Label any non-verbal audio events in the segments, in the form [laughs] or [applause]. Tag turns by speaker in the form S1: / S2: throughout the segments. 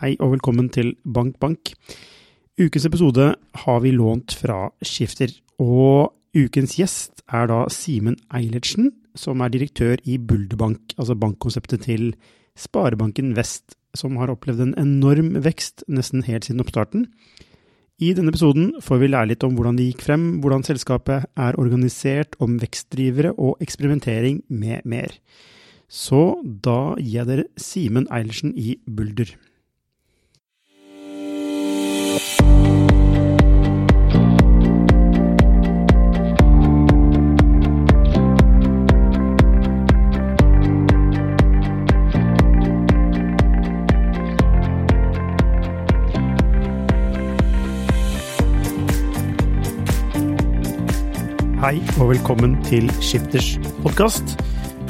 S1: Hei og velkommen til Bank Bank. Ukens episode har vi lånt fra Skifter, og ukens gjest er da Simen Eilertsen, som er direktør i Bulderbank, altså bankkonseptet til Sparebanken Vest, som har opplevd en enorm vekst nesten helt siden oppstarten. I denne episoden får vi lære litt om hvordan det gikk frem, hvordan selskapet er organisert, om vekstdrivere og eksperimentering med mer. Så da gir jeg dere Simen Eilertsen i Bulder. Hei og velkommen til Skifters podkast.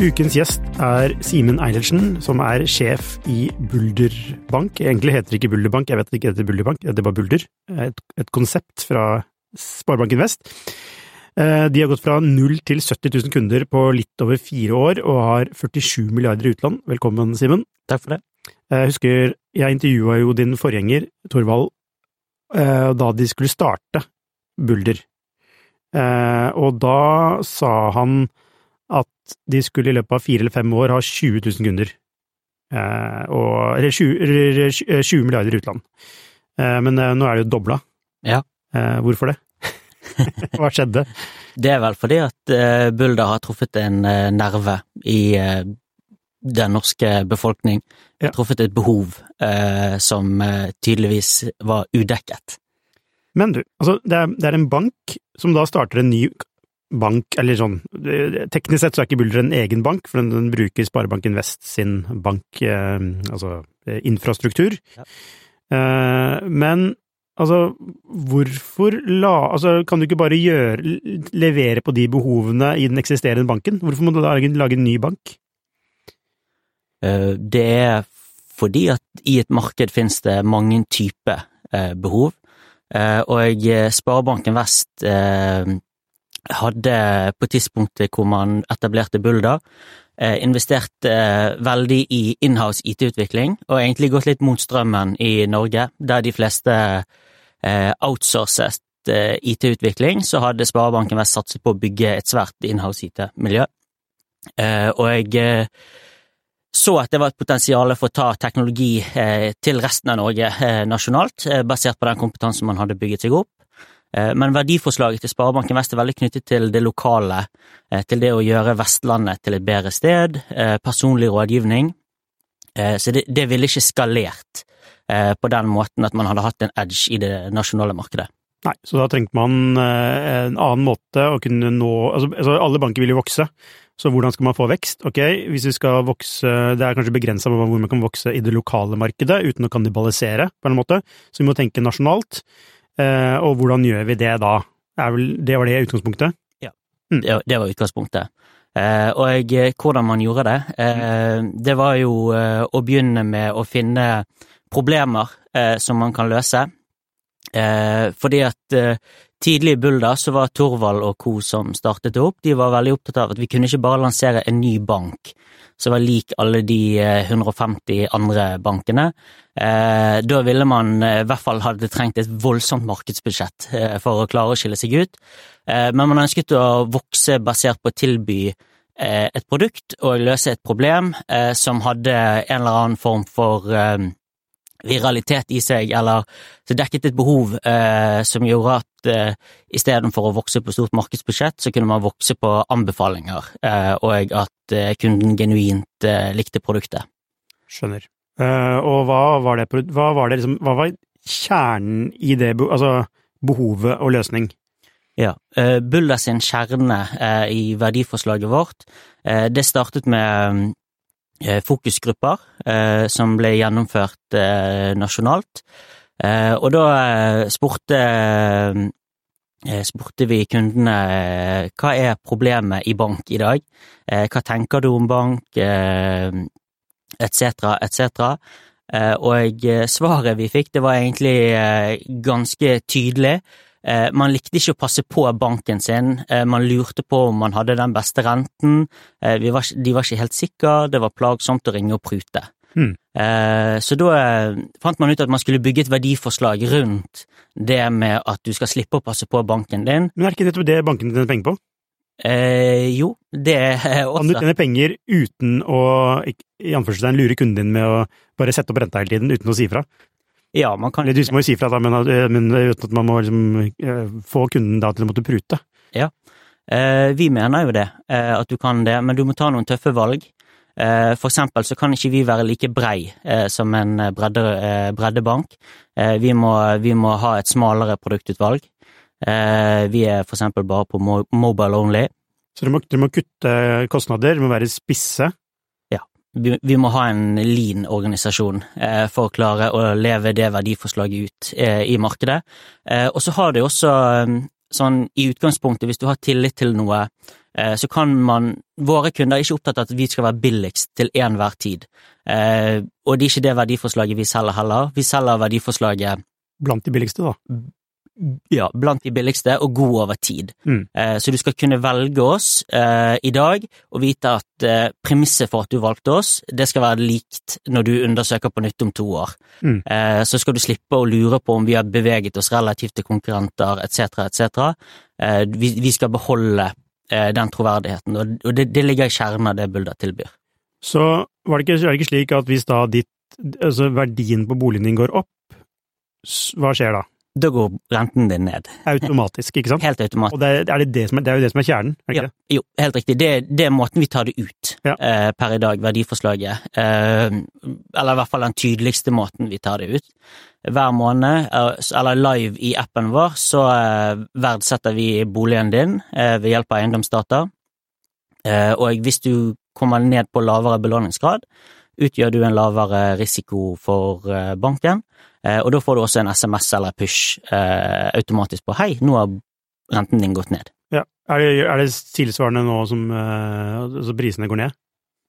S1: Ukens gjest er Simen Eilertsen, som er sjef i Bulder Bank. Egentlig heter det ikke Bulder Bank, jeg vet ikke det heter Bulder Bank, det er bare Bulder. Et, et konsept fra Sparebanken Vest. Eh, de har gått fra null til 70 000 kunder på litt over fire år, og har 47 milliarder i utlån. Velkommen, Simen.
S2: Takk for det.
S1: Jeg husker jeg intervjua jo din forgjenger, Torvald, eh, da de skulle starte Bulder. Eh, og da sa han at de skulle i løpet av fire eller fem år ha 20 000 kunder. Eh, og, eller 20, 20 milliarder utland. Eh, men eh, nå er det jo dobla.
S2: Ja.
S1: Eh, hvorfor det? [laughs] Hva skjedde?
S2: Det er vel fordi at Bulda har truffet en eh, nerve i eh, den norske befolkning.
S1: Ja.
S2: Truffet et behov eh, som eh, tydeligvis var udekket.
S1: Men du, altså det er, det er en bank som da starter en ny bank, eller sånn Teknisk sett så er ikke Bulder en egen bank, for den, den bruker Sparebanken Vest sin bank, eh, altså eh, infrastruktur.
S2: Ja.
S1: Eh, men altså, hvorfor la Altså, kan du ikke bare gjøre levere på de behovene i den eksisterende banken? Hvorfor må du da lage, en ny bank?
S2: Eh, det er fordi at i et marked finnes det mange typer eh, behov, eh, og eh, Sparebanken Vest eh, hadde på tidspunktet hvor man etablerte Bulder, eh, investert eh, veldig i inhouse IT-utvikling, og egentlig gått litt mot strømmen i Norge, der de fleste eh, outsourcet eh, IT-utvikling, så hadde Sparebanken Vest satset på å bygge et svært inhouse IT-miljø. Eh, og eh, så at det var et potensial for å ta teknologi eh, til resten av Norge eh, nasjonalt, eh, basert på den kompetansen man hadde bygget seg opp. Men verdiforslaget til Sparebanken Vest er veldig knyttet til det lokale, til det å gjøre Vestlandet til et bedre sted, personlig rådgivning. Så det, det ville ikke skalert på den måten at man hadde hatt en edge i det nasjonale markedet.
S1: Nei, så da trengte man en annen måte å kunne nå altså, altså alle banker vil jo vokse, så hvordan skal man få vekst? Ok, hvis vi skal vokse, det er kanskje begrensa hvor man kan vokse i det lokale markedet uten å kannibalisere, på en måte, så vi må tenke nasjonalt. Eh, og hvordan gjør vi det da? Vel, det var det utgangspunktet?
S2: Det, det var utgangspunktet. Eh, og jeg, hvordan man gjorde det, eh, det var jo eh, å begynne med å finne problemer eh, som man kan løse. Eh, fordi at eh, tidlig i Bulda så var Torvald og co. som startet det opp, de var veldig opptatt av at vi kunne ikke bare lansere en ny bank som var lik alle de eh, 150 andre bankene. Eh, da ville man eh, i hvert fall hadde trengt et voldsomt markedsbudsjett eh, for å klare å skille seg ut. Eh, men man ønsket å vokse basert på å tilby eh, et produkt og løse et problem eh, som hadde en eller annen form for eh, viralitet i seg, eller så dekket et behov eh, som gjorde at eh, istedenfor å vokse på stort markedsbudsjett, så kunne man vokse på anbefalinger, eh, og at eh, kunden genuint eh, likte produktet.
S1: Skjønner. Eh, og hva var det, hva var det liksom, hva var kjernen i det, altså behovet og løsning?
S2: Ja, eh, Bulder sin kjerne eh, i verdiforslaget vårt, eh, det startet med fokusgrupper eh, som ble gjennomført eh, nasjonalt. Eh, og da eh, spurte, eh, spurte vi kundene eh, hva er problemet i bank i dag, eh, hva tenker du om bank, eh, etc., etc. Eh, og eh, svaret vi fikk, det var egentlig eh, ganske tydelig. Eh, Man likte ikke å passe på banken sin, eh, man lurte på om man hadde den beste renten, eh, var, de var ikke helt sikre, det var plagsomt å ringe og prute.
S1: Mm.
S2: Eh, så da fant man ut at man skulle bygge et verdiforslag rundt det med at du skal slippe å passe på banken din.
S1: Men er ikke nettopp det bankene tjener penger på?
S2: Eh, jo, det er [laughs]
S1: Kan du
S2: også
S1: tjene penger uten å i anførselstegn lure kunden din med å bare sette opp renta hele tiden uten å si fra?
S2: Ja, man kan
S1: du må jo si fra, da, men, men uten at man må liksom, eh, få kunden da til å måtte prute.
S2: Eh, vi mener jo det, eh, at du kan det, men du må ta noen tøffe valg. Eh, for eksempel så kan ikke vi være like brei eh, som en eh, bredde, eh, breddebank. Eh, vi, må, vi må ha et smalere produktutvalg. Eh, vi er for eksempel bare på mo mobile only.
S1: Så du må, du må kutte kostnader, du må være spisse.
S2: Vi, vi må ha en lean organisasjon eh, for å klare å leve det verdiforslaget ut eh, i markedet. Eh, og så har det også eh, sånn i utgangspunktet, hvis du har tillit til noe, eh, så kan man Våre kunder er ikke opptatt av at vi skal være billigst til enhver tid. Eh, og det er ikke det verdiforslaget vi selger heller. Vi selger verdiforslaget
S1: Blant de billigste, da.
S2: Ja, blant de billigste og god over tid.
S1: Mm.
S2: Eh, så du skal kunne velge oss eh, i dag og vite at eh, premisset for at du valgte oss, det skal være likt når du undersøker på nytt om to år.
S1: Mm.
S2: Eh, så skal du slippe å lure på om vi har beveget oss relativt til konkurrenter etc., etc. Eh, vi, vi skal beholde eh, den troverdigheten, og, og det, det ligger i kjernen av det Bulder tilbyr.
S1: Så var det ikke, er det ikke slik at hvis da ditt, altså verdien på boligen din går opp, hva skjer da?
S2: Da går renten din ned,
S1: Automatisk, ikke sant?
S2: helt automatisk.
S1: Og det, er det, det, som er, det er jo det som er kjernen, er ikke
S2: Ja,
S1: det?
S2: jo, helt riktig. Det, det er måten vi tar det ut
S1: Ja.
S2: eh, per i dag, verdiforslaget. Eh, eller i hvert fall den tydeligste måten vi tar det ut. Hver måned, eh, eller live i appen vår, så eh, verdsetter vi boligen din eh, ved hjelp av eiendomsdata. Eh, og hvis du kommer ned på lavere belåningsgrad, utgjør du en lavere risiko for banken. Eh, og da får du også en SMS eller push eh, automatisk på 'hei, nå har renten din gått ned'.
S1: Ja. Er det, er det tilsvarende nå som eh, altså prisene går ned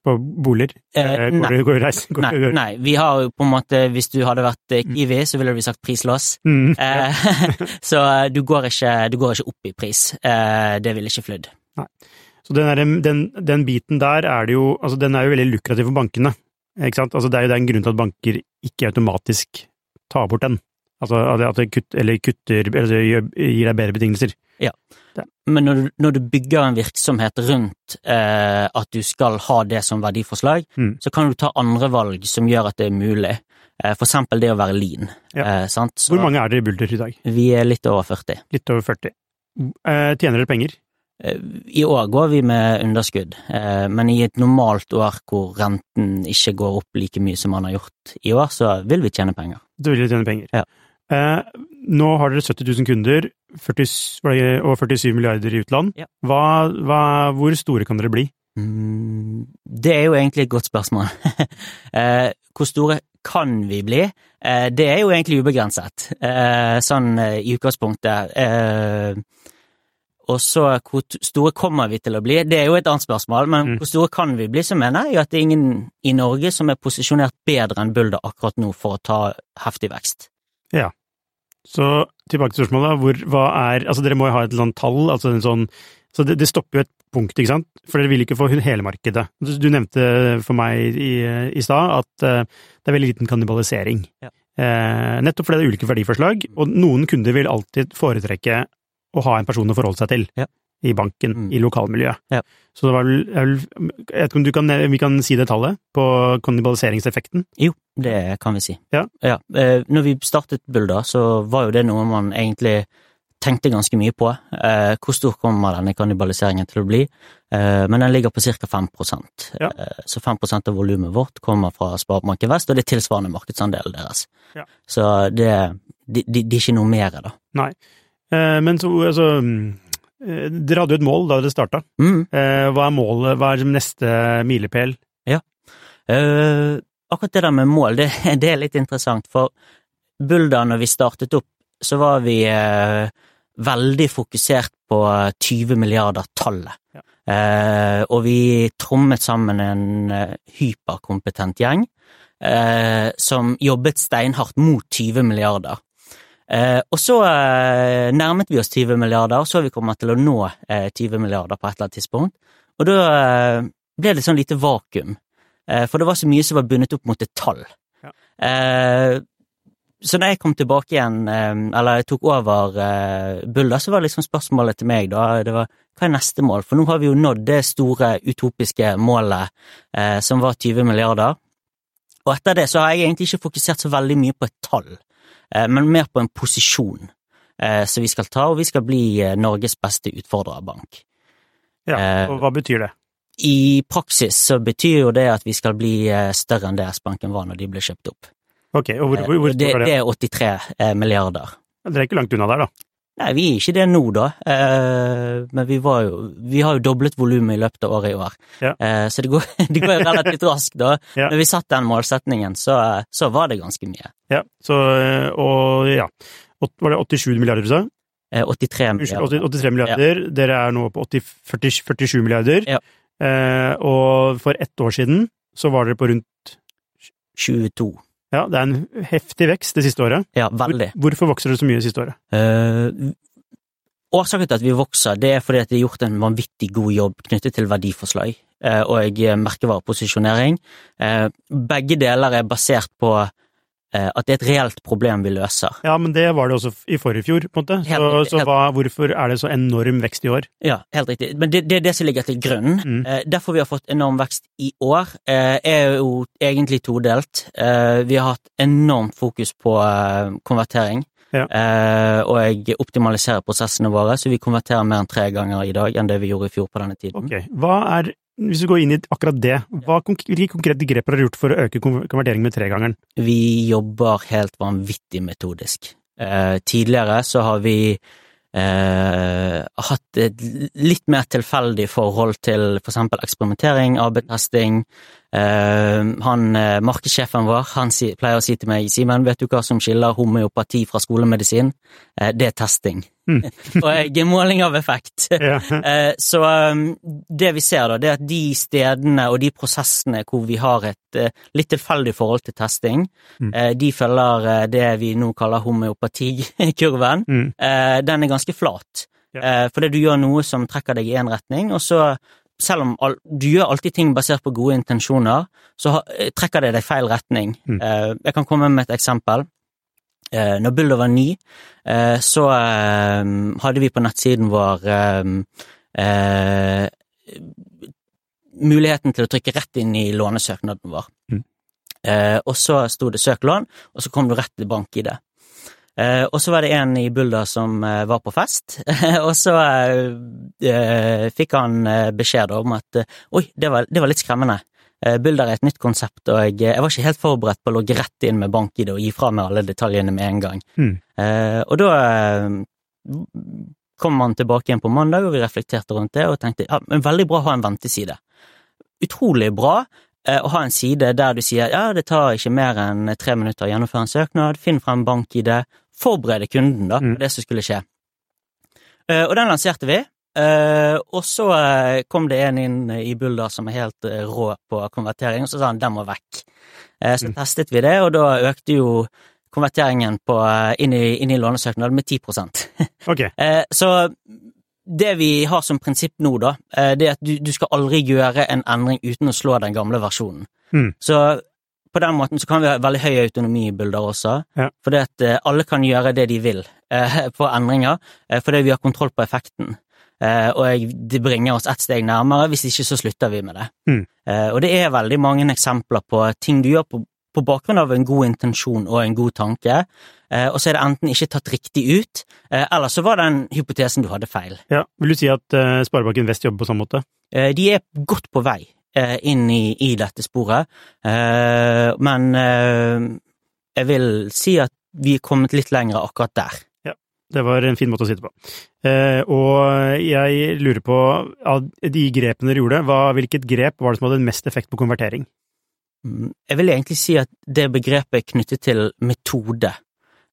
S1: på boliger?
S2: Eh, nei.
S1: går, det- går, går,
S2: Nei, nei, vi har jo på en måte, hvis du hadde vært eh, Kiwi, så ville vi sagt prislås.
S1: Mm.
S2: Eh, [laughs] så du går, ikke, du går ikke opp i pris. Eh, det ville ikke flydd.
S1: Så den, der, den, den biten der er det jo Altså, den er jo veldig lukrativ for bankene. Ikke sant? Altså, det er jo det er en grunn til at banker ikke automatisk tar bort den. Altså at det- kutter, eller kutter eller gir deg bedre betingelser.
S2: Ja, Men når du, når du bygger en virksomhet rundt eh, at du skal ha det som verdiforslag,
S1: Mm.
S2: så kan du ta andre valg som gjør at det er mulig. Eh, for eksempel det å være lean.
S1: Ja.
S2: Eh, sant? Så
S1: Hvor mange er dere i Bulder i dag?
S2: Vi er litt over 40.
S1: Litt over 40. Eh, tjener dere penger?
S2: Eh, I år går vi med underskudd, eh, men i et normalt år hvor renten ikke går opp like mye som man har gjort i år, så vil vi tjene penger.
S1: Du vil tjene penger.
S2: Ja.
S1: Eh, nå har dere 70 000 kunder 40, og 47 milliarder i utland.
S2: Ja.
S1: Hva, hva, hvor store kan dere bli?
S2: Mm, det er jo egentlig et godt spørsmål. [laughs] eh, hvor store kan vi bli? Eh, det er jo egentlig ubegrenset, eh, sånn i utgangspunktet. Og så hvor store kommer vi til å bli? Det er jo et annet spørsmål, men
S1: Mm.
S2: hvor store kan vi bli, så mener jeg at det er ingen i Norge som er posisjonert bedre enn Bulder akkurat nå for å ta heftig vekst. Ja.
S1: Så tilbake til spørsmålet. Hvor, hva er, altså dere må jo ha et eller annet tall. altså en sånn, så det, det stopper jo et punkt, ikke sant? For dere vil ikke få hele markedet. Du, du nevnte for meg i, i stad at uh, det er veldig liten kannibalisering.
S2: Ja.
S1: Eh, nettopp fordi det er ulike verdiforslag, og noen kunder vil alltid foretrekke å ha en person å forholde seg til
S2: Ja.
S1: i banken,
S2: Mm.
S1: i lokalmiljøet.
S2: Ja.
S1: Så det var vel, jeg vet ikke om du kan, vi kan si det tallet på kannibaliseringseffekten?
S2: Jo, det kan vi si.
S1: Ja.
S2: ja. når vi startet Bulda, så var jo det noe man egentlig tenkte ganske mye på. Eh, hvor stor kommer denne kannibaliseringen til å bli? Eh, men den ligger på ca. 5
S1: Ja.
S2: eh, Så 5% av volumet vårt kommer fra Sparebanken Vest, og det er tilsvarende markedsandelen deres.
S1: Ja.
S2: Så det, de, de, de, er ikke noe mer, da.
S1: Eh, men så, altså eh, Dere hadde jo et mål da dere starta.
S2: Mm.
S1: Eh, hva er målet, hva er neste milepæl?
S2: Eh, akkurat det der med mål, det, [laughs] det er litt interessant, for Bulda, når vi startet opp, så var vi eh, veldig fokusert på 20 milliarder-tallet.
S1: Ja.
S2: Eh, og vi trommet sammen en eh, hyperkompetent gjeng eh, som jobbet steinhardt mot 20 milliarder. Eh, og så eh, nærmet vi oss 20 milliarder, og så vi kommer til å nå eh, 20 milliarder på et eller annet tidspunkt. Og da eh, ble det sånn lite vakuum. Eh, for det var så mye som var bundet opp mot et tall.
S1: Ja.
S2: Eh, så da jeg kom tilbake igjen, eller jeg tok over Bulder, så var liksom spørsmålet til meg da, det var hva er neste mål? For nå har vi jo nådd det store utopiske målet eh, som var 20 milliarder. Og etter det så har jeg egentlig ikke fokusert så veldig mye på et tall, men mer på en posisjon eh, som vi skal ta, og vi skal bli eh, Norges beste utfordrerbank.
S1: Ja,
S2: Eh,
S1: og hva betyr det?
S2: I praksis så betyr jo det at vi skal bli eh, større enn det S-banken var når de ble kjøpt opp.
S1: Ok, og hvor, hvor, hvor
S2: Eh, det,
S1: det?
S2: er 83 eh, milliarder.
S1: Dere er ikke langt unna der, da.
S2: Nei, vi er ikke det nå, da, eh, men vi, var jo, vi har jo doblet volumet i løpet av året i år.
S1: Ja.
S2: Eh, så det går, [laughs] det går relativt raskt, da.
S1: Ja.
S2: Når vi satte den målsetningen, så, så var det ganske mye.
S1: Ja, så, eh, og ja. Var det 87 milliarder du sa?
S2: Eh, 83 milliarder.
S1: 83 milliarder. Dere er nå på 80, 40, 47 milliarder.
S2: Ja.
S1: Eh, og for ett år siden så var dere på rundt
S2: 22.
S1: Ja, det er en heftig vekst det siste året.
S2: Ja, veldig.
S1: hvorfor vokser det så mye det siste året?
S2: Eh, årsaken til at vi vokser, det er fordi at det er gjort en vanvittig god jobb knyttet til verdiforslag eh, og merkevareposisjonering. Eh, begge deler er basert på at det er et reelt problem vi løser.
S1: Ja, men det var det også i forrige fjor, på en måte.
S2: Helt
S1: Så, så
S2: helt-
S1: hva, hvorfor er det så enorm vekst i år?
S2: Ja, helt riktig. Men det, det er det som ligger til grunn.
S1: Mm.
S2: Eh, derfor vi har fått enorm vekst i år, eh, er jo egentlig todelt. Eh, vi har hatt enormt fokus på eh, konvertering.
S1: Ja.
S2: Eh, og jeg optimaliserer prosessene våre, så vi konverterer mer enn tre ganger i dag enn det vi gjorde i fjor på denne tiden.
S1: Ok, hva er, hvis du går inn i akkurat det, hva, hvilke konkrete grep har dere gjort for å øke konverteringen konvertering med tregangeren?
S2: Vi jobber helt vanvittig metodisk. Eh, tidligere så har vi eh, hatt et litt mer tilfeldig forhold til for eksempel eksperimentering, AB-testing. Eh, han eh, markedssjefen vår han pleier å si til meg Simen, vet du hva som skiller homeopati fra skolemedisin? Eh, det er testing.
S1: Mm. [laughs]
S2: og måling av effekt. [laughs]
S1: Ja.
S2: Så um, det vi ser da, det er at de stedene og de prosessene hvor vi har et litt tilfeldig forhold til testing,
S1: Mm.
S2: de følger det vi nå kaller homeopatikurven.
S1: Mm.
S2: Den er ganske flat.
S1: Ja.
S2: Fordi du gjør noe som trekker deg i én retning, og så selv om all, du gjør alltid ting basert på gode intensjoner, så eh, trekker det deg feil retning.
S1: Mm.
S2: Eh, Jeg kan komme med et eksempel. Eh, Når Bulder var ny, så hadde vi på nettsiden vår muligheten til å trykke rett inn i lånesøknaden vår.
S1: Mm.
S2: Og så sto det 'søk lån', og så kom du rett til bank-ID. Eh, og så var det en i Bulder som eh, var på fest, [laughs] og så eh, eh, fikk han eh, beskjed om at eh, oi, det var, det var litt skremmende. Eh, Bulder er et nytt konsept, og jeg, jeg var ikke helt forberedt på å logge rett inn med bank-ID og gi fra meg alle detaljene med en gang.
S1: Mm.
S2: Eh, og da kom han tilbake igjen på mandag, og vi reflekterte rundt det og tenkte ja, men veldig bra å ha en venteside. Utrolig bra å ha en side der du sier ja, det tar ikke mer enn tre minutter å gjennomføre en søknad, finn frem bank-ID, forberede kunden da,
S1: Mm.
S2: på det som skulle skje. Eh, og den lanserte vi. eh, og så eh, kom det en inn i Bulder som er helt rå på konvertering, og så sa han den må vekk. Så
S1: Mm.
S2: testet vi det, og da økte jo konverteringen på, inn, i, inn i lånesøknad med 10 [laughs]
S1: Ok,
S2: Eh, så det vi har som prinsipp nå, da, det er at du, du skal aldri gjøre en endring uten å slå den gamle versjonen.
S1: Mm.
S2: Så på den måten så kan vi ha veldig høy autonomi i Bulder også,
S1: Ja.
S2: fordi at eh, alle kan gjøre det de vil eh, [laughs] på endringer, eh, fordi vi har kontroll på effekten. Og det bringer oss ett steg nærmere, hvis ikke så slutter vi med det.
S1: Mm.
S2: Og det er veldig mange eksempler på ting du gjør på, på bakgrunn av en god intensjon og en god tanke, og så er det enten ikke tatt riktig ut, eller så var den hypotesen du hadde feil.
S1: ja. Vil du si at Sparebanken Vest jobber på samme måte?
S2: De er godt på vei inn i, i dette sporet, eh, men eh, jeg vil si at vi er kommet litt lenger akkurat der.
S1: Ja, Det var en fin måte å si det på. Eh, og jeg lurer på, av de grepene dere gjorde, hva, hvilket grep var det som hadde mest effekt på konvertering?
S2: Mm, Jeg vil egentlig si at det begrepet er knyttet til metode,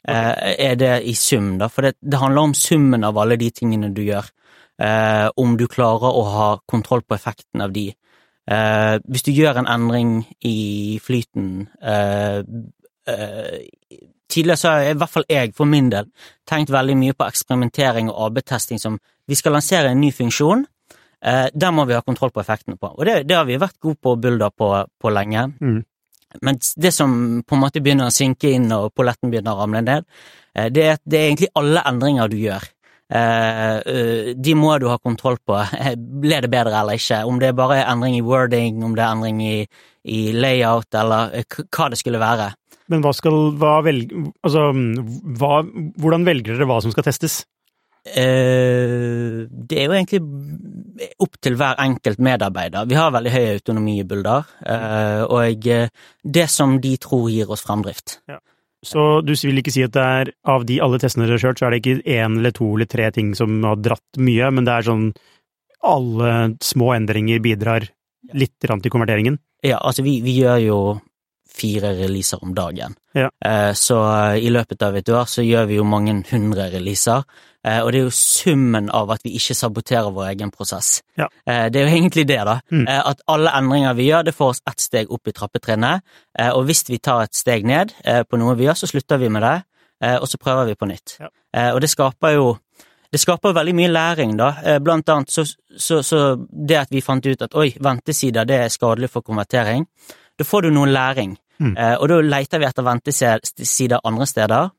S2: Okay. er det i sum, da. For det, det handler om summen av alle de tingene du gjør. Eh, om du klarer å ha kontroll på effekten av de. Eh, hvis du gjør en endring i flyten eh, eh, Tidligere så har i hvert fall jeg, for min del, tenkt veldig mye på eksperimentering og AB-testing som vi skal lansere en ny funksjon, Eh, der må vi ha kontroll på effektene på, og det, det har vi vært gode på Bulda på, på lenge.
S1: Mm.
S2: Men det som på en måte begynner å synke inn og polletten begynner å ramle ned, eh, det er at det er egentlig alle endringer du gjør. Eh, eh, De må du ha kontroll på. [laughs] Ble det bedre eller ikke? Om det bare er endring i wording, om det er endring i, i layout, eller eh, hva det skulle være.
S1: Men hva skal hva velg, Altså, hva, hvordan velger dere hva som skal testes?
S2: Det er jo egentlig opp til hver enkelt medarbeider. Vi har veldig høy autonomi i Bulder, og det som de tror gir oss fremdrift.
S1: Så du vil ikke si at det er av de alle testene dere har kjørt, så er det ikke én eller to eller tre ting som har dratt mye, men det er sånn alle små endringer bidrar litt til konverteringen?
S2: Ja, altså vi, vi gjør jo fire releaser om dagen.
S1: Ja.
S2: Eh, Så i løpet av et år så gjør vi jo mange hundre releaser, eh, og det er jo summen av at vi ikke saboterer vår egen prosess.
S1: Ja.
S2: Eh, Det er jo egentlig det, da.
S1: Mm.
S2: Eh, At alle endringer vi gjør, det får oss ett steg opp i trappetrinnet, eh, og hvis vi tar et steg ned eh, på noe vi gjør, så slutter vi med det, eh, og så prøver vi på nytt.
S1: Ja.
S2: Eh, Og det skaper jo det skaper veldig mye læring, da. Eh, Blant annet så, så, så det at vi fant ut at oi, ventesider det er skadelig for konvertering, da får du noe læring.
S1: Mm.
S2: Eh, og da leter vi etter ventesider andre steder,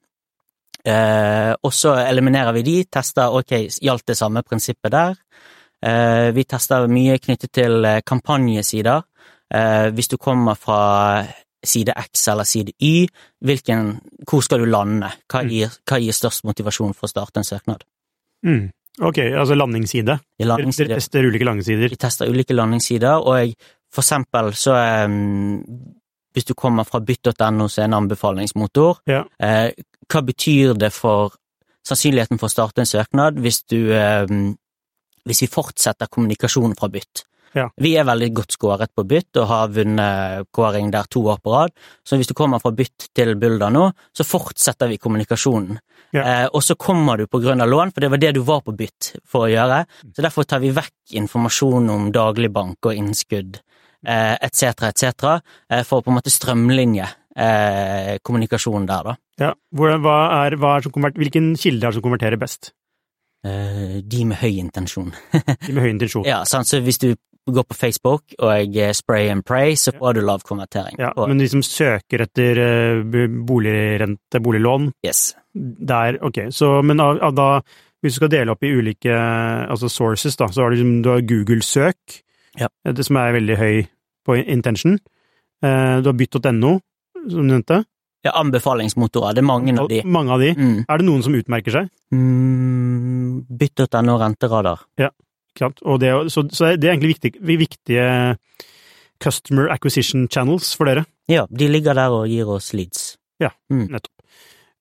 S2: eh, og så eliminerer vi de, tester ok, gjaldt det samme prinsippet der. Eh, vi tester mye knyttet til eh, kampanjesider. Eh, hvis du kommer fra side X eller side Y, hvilken, hvor skal du lande? Hva
S1: Mm.
S2: gir, hva gir størst motivasjon for å starte en søknad?
S1: Mm. Ok, altså landingsside.
S2: landingsside.
S1: Dere tester ulike landingssider.
S2: Vi tester ulike landingssider, og jeg, for eksempel så em, Hvis du kommer fra bytt.no, så er en anbefalingsmotor.
S1: Ja.
S2: Eh, hva betyr det for sannsynligheten for å starte en søknad hvis du eh, Hvis vi fortsetter kommunikasjonen fra bytt?
S1: Ja.
S2: Vi er veldig godt skåret på bytt og har vunnet kåring der to år på rad. Så hvis du kommer fra bytt til Bulder nå, så fortsetter vi kommunikasjonen.
S1: Ja.
S2: Eh, og så kommer du på grunn av lån, for det var det du var på bytt for å gjøre. Så derfor tar vi vekk informasjon om dagligbank og innskudd etc., etc., eh, for å på en måte strømlinje eh, kommunikasjonen der, da.
S1: Ja. Hvordan, hva er, hva er som hvilken kilde er det som konverterer best?
S2: Eh, de med høy intensjon.
S1: De med høy intensjon. [laughs]
S2: ja, sant? Så hvis du går på Facebook og jeg spray and pray, så får du lav konvertering.
S1: Ja, men de som søker etter eh, boligrente, boliglån,
S2: yes.
S1: der, ok. Så, men da, hvis du skal dele opp i ulike altså sources, da, så har du, liksom, du har Google-søk,
S2: Ja.
S1: eh, det som er veldig høy på intention. Eh, Du har bytt.no, som du nevnte.
S2: Ja, anbefalingsmotorer. Det er mange av de.
S1: Mange av de.
S2: Mm.
S1: Er det noen som utmerker seg?
S2: Mm, Bytt.no renteradar.
S1: Ikke sant? Og det, så, så det er egentlig viktig, viktige customer acquisition channels for dere.
S2: Ja, de ligger der og gir oss leads.
S1: Ja,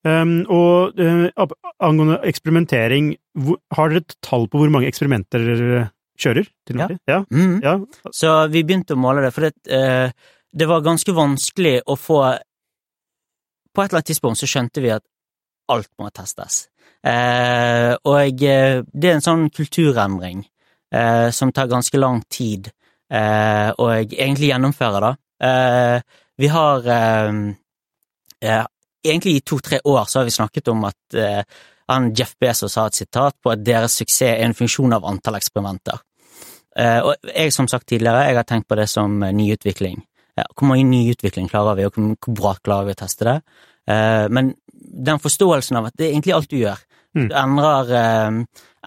S1: Um, og uh, angående eksperimentering, hvor, har dere et tall på hvor mange eksperimenter kjører? Til
S2: og
S1: med. ja.
S2: Mm.
S1: ja.
S2: Så vi begynte å måle det, for det, eh, det var ganske vanskelig å få På et eller annet tidspunkt så skjønte vi at alt må testes. Eh, og eh, det er en sånn kulturendring eh, som tar ganske lang tid og å egentlig gjennomføre, da. Eh, vi har eh, eh, Egentlig i to-tre år så har vi snakket om at eh, han Jeff Bezos har et sitat på at deres suksess er en funksjon av antall eksperimenter. Eh, og jeg, som sagt tidligere, jeg har tenkt på det som eh, nyutvikling. Ja, hvor mange nyutvikling klarer vi, og hvor, bra klarer vi å teste det? Eh, men den forståelsen av at det er egentlig alt du gjør.
S1: Mm.
S2: Du endrer,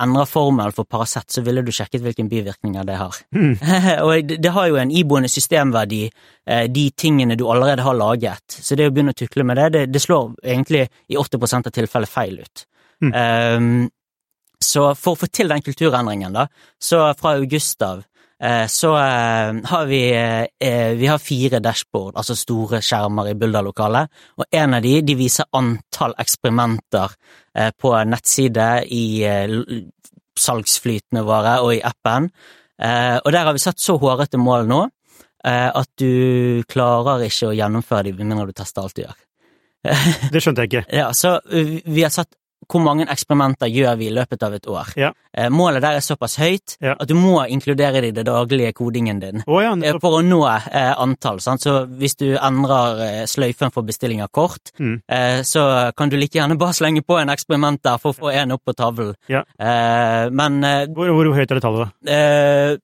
S2: endrer formel for Paracet, så ville du sjekket hvilke bivirkninger det har.
S1: Mm. [laughs]
S2: og det, har jo en iboende systemverdi, de tingene du allerede har laget. Så det å begynne å tukle med det, det, det slår egentlig i 80 av tilfellet feil ut.
S1: Mm.
S2: Ehm, så for å få til den kulturendringen, da, så fra august av, eh, så eh, har vi eh, Vi har fire dashboard, altså store skjermer i Bulder-lokalet, og en av de, de viser antall eksperimenter på nettside, i salgsflytene våre og i appen. Og der har vi satt så hårete mål nå at du klarer ikke å gjennomføre dem med mindre du tester alt du gjør.
S1: Det skjønte jeg ikke. [laughs]
S2: Ja, så vi har satt hvor mange eksperimenter gjør vi i løpet av et år.
S1: Ja.
S2: Eh, målet der er såpass høyt
S1: Ja.
S2: at du må inkludere det i det daglige kodingen din.
S1: oh, ja,
S2: eh. For å nå eh, antall. Sant? Så hvis du endrer sløyfen for bestilling av kort,
S1: Mm.
S2: så kan du like gjerne bare slenge på en eksperiment der for å få en opp på tavlen. Men
S1: Hvor, hvor høyt er det tallet, da?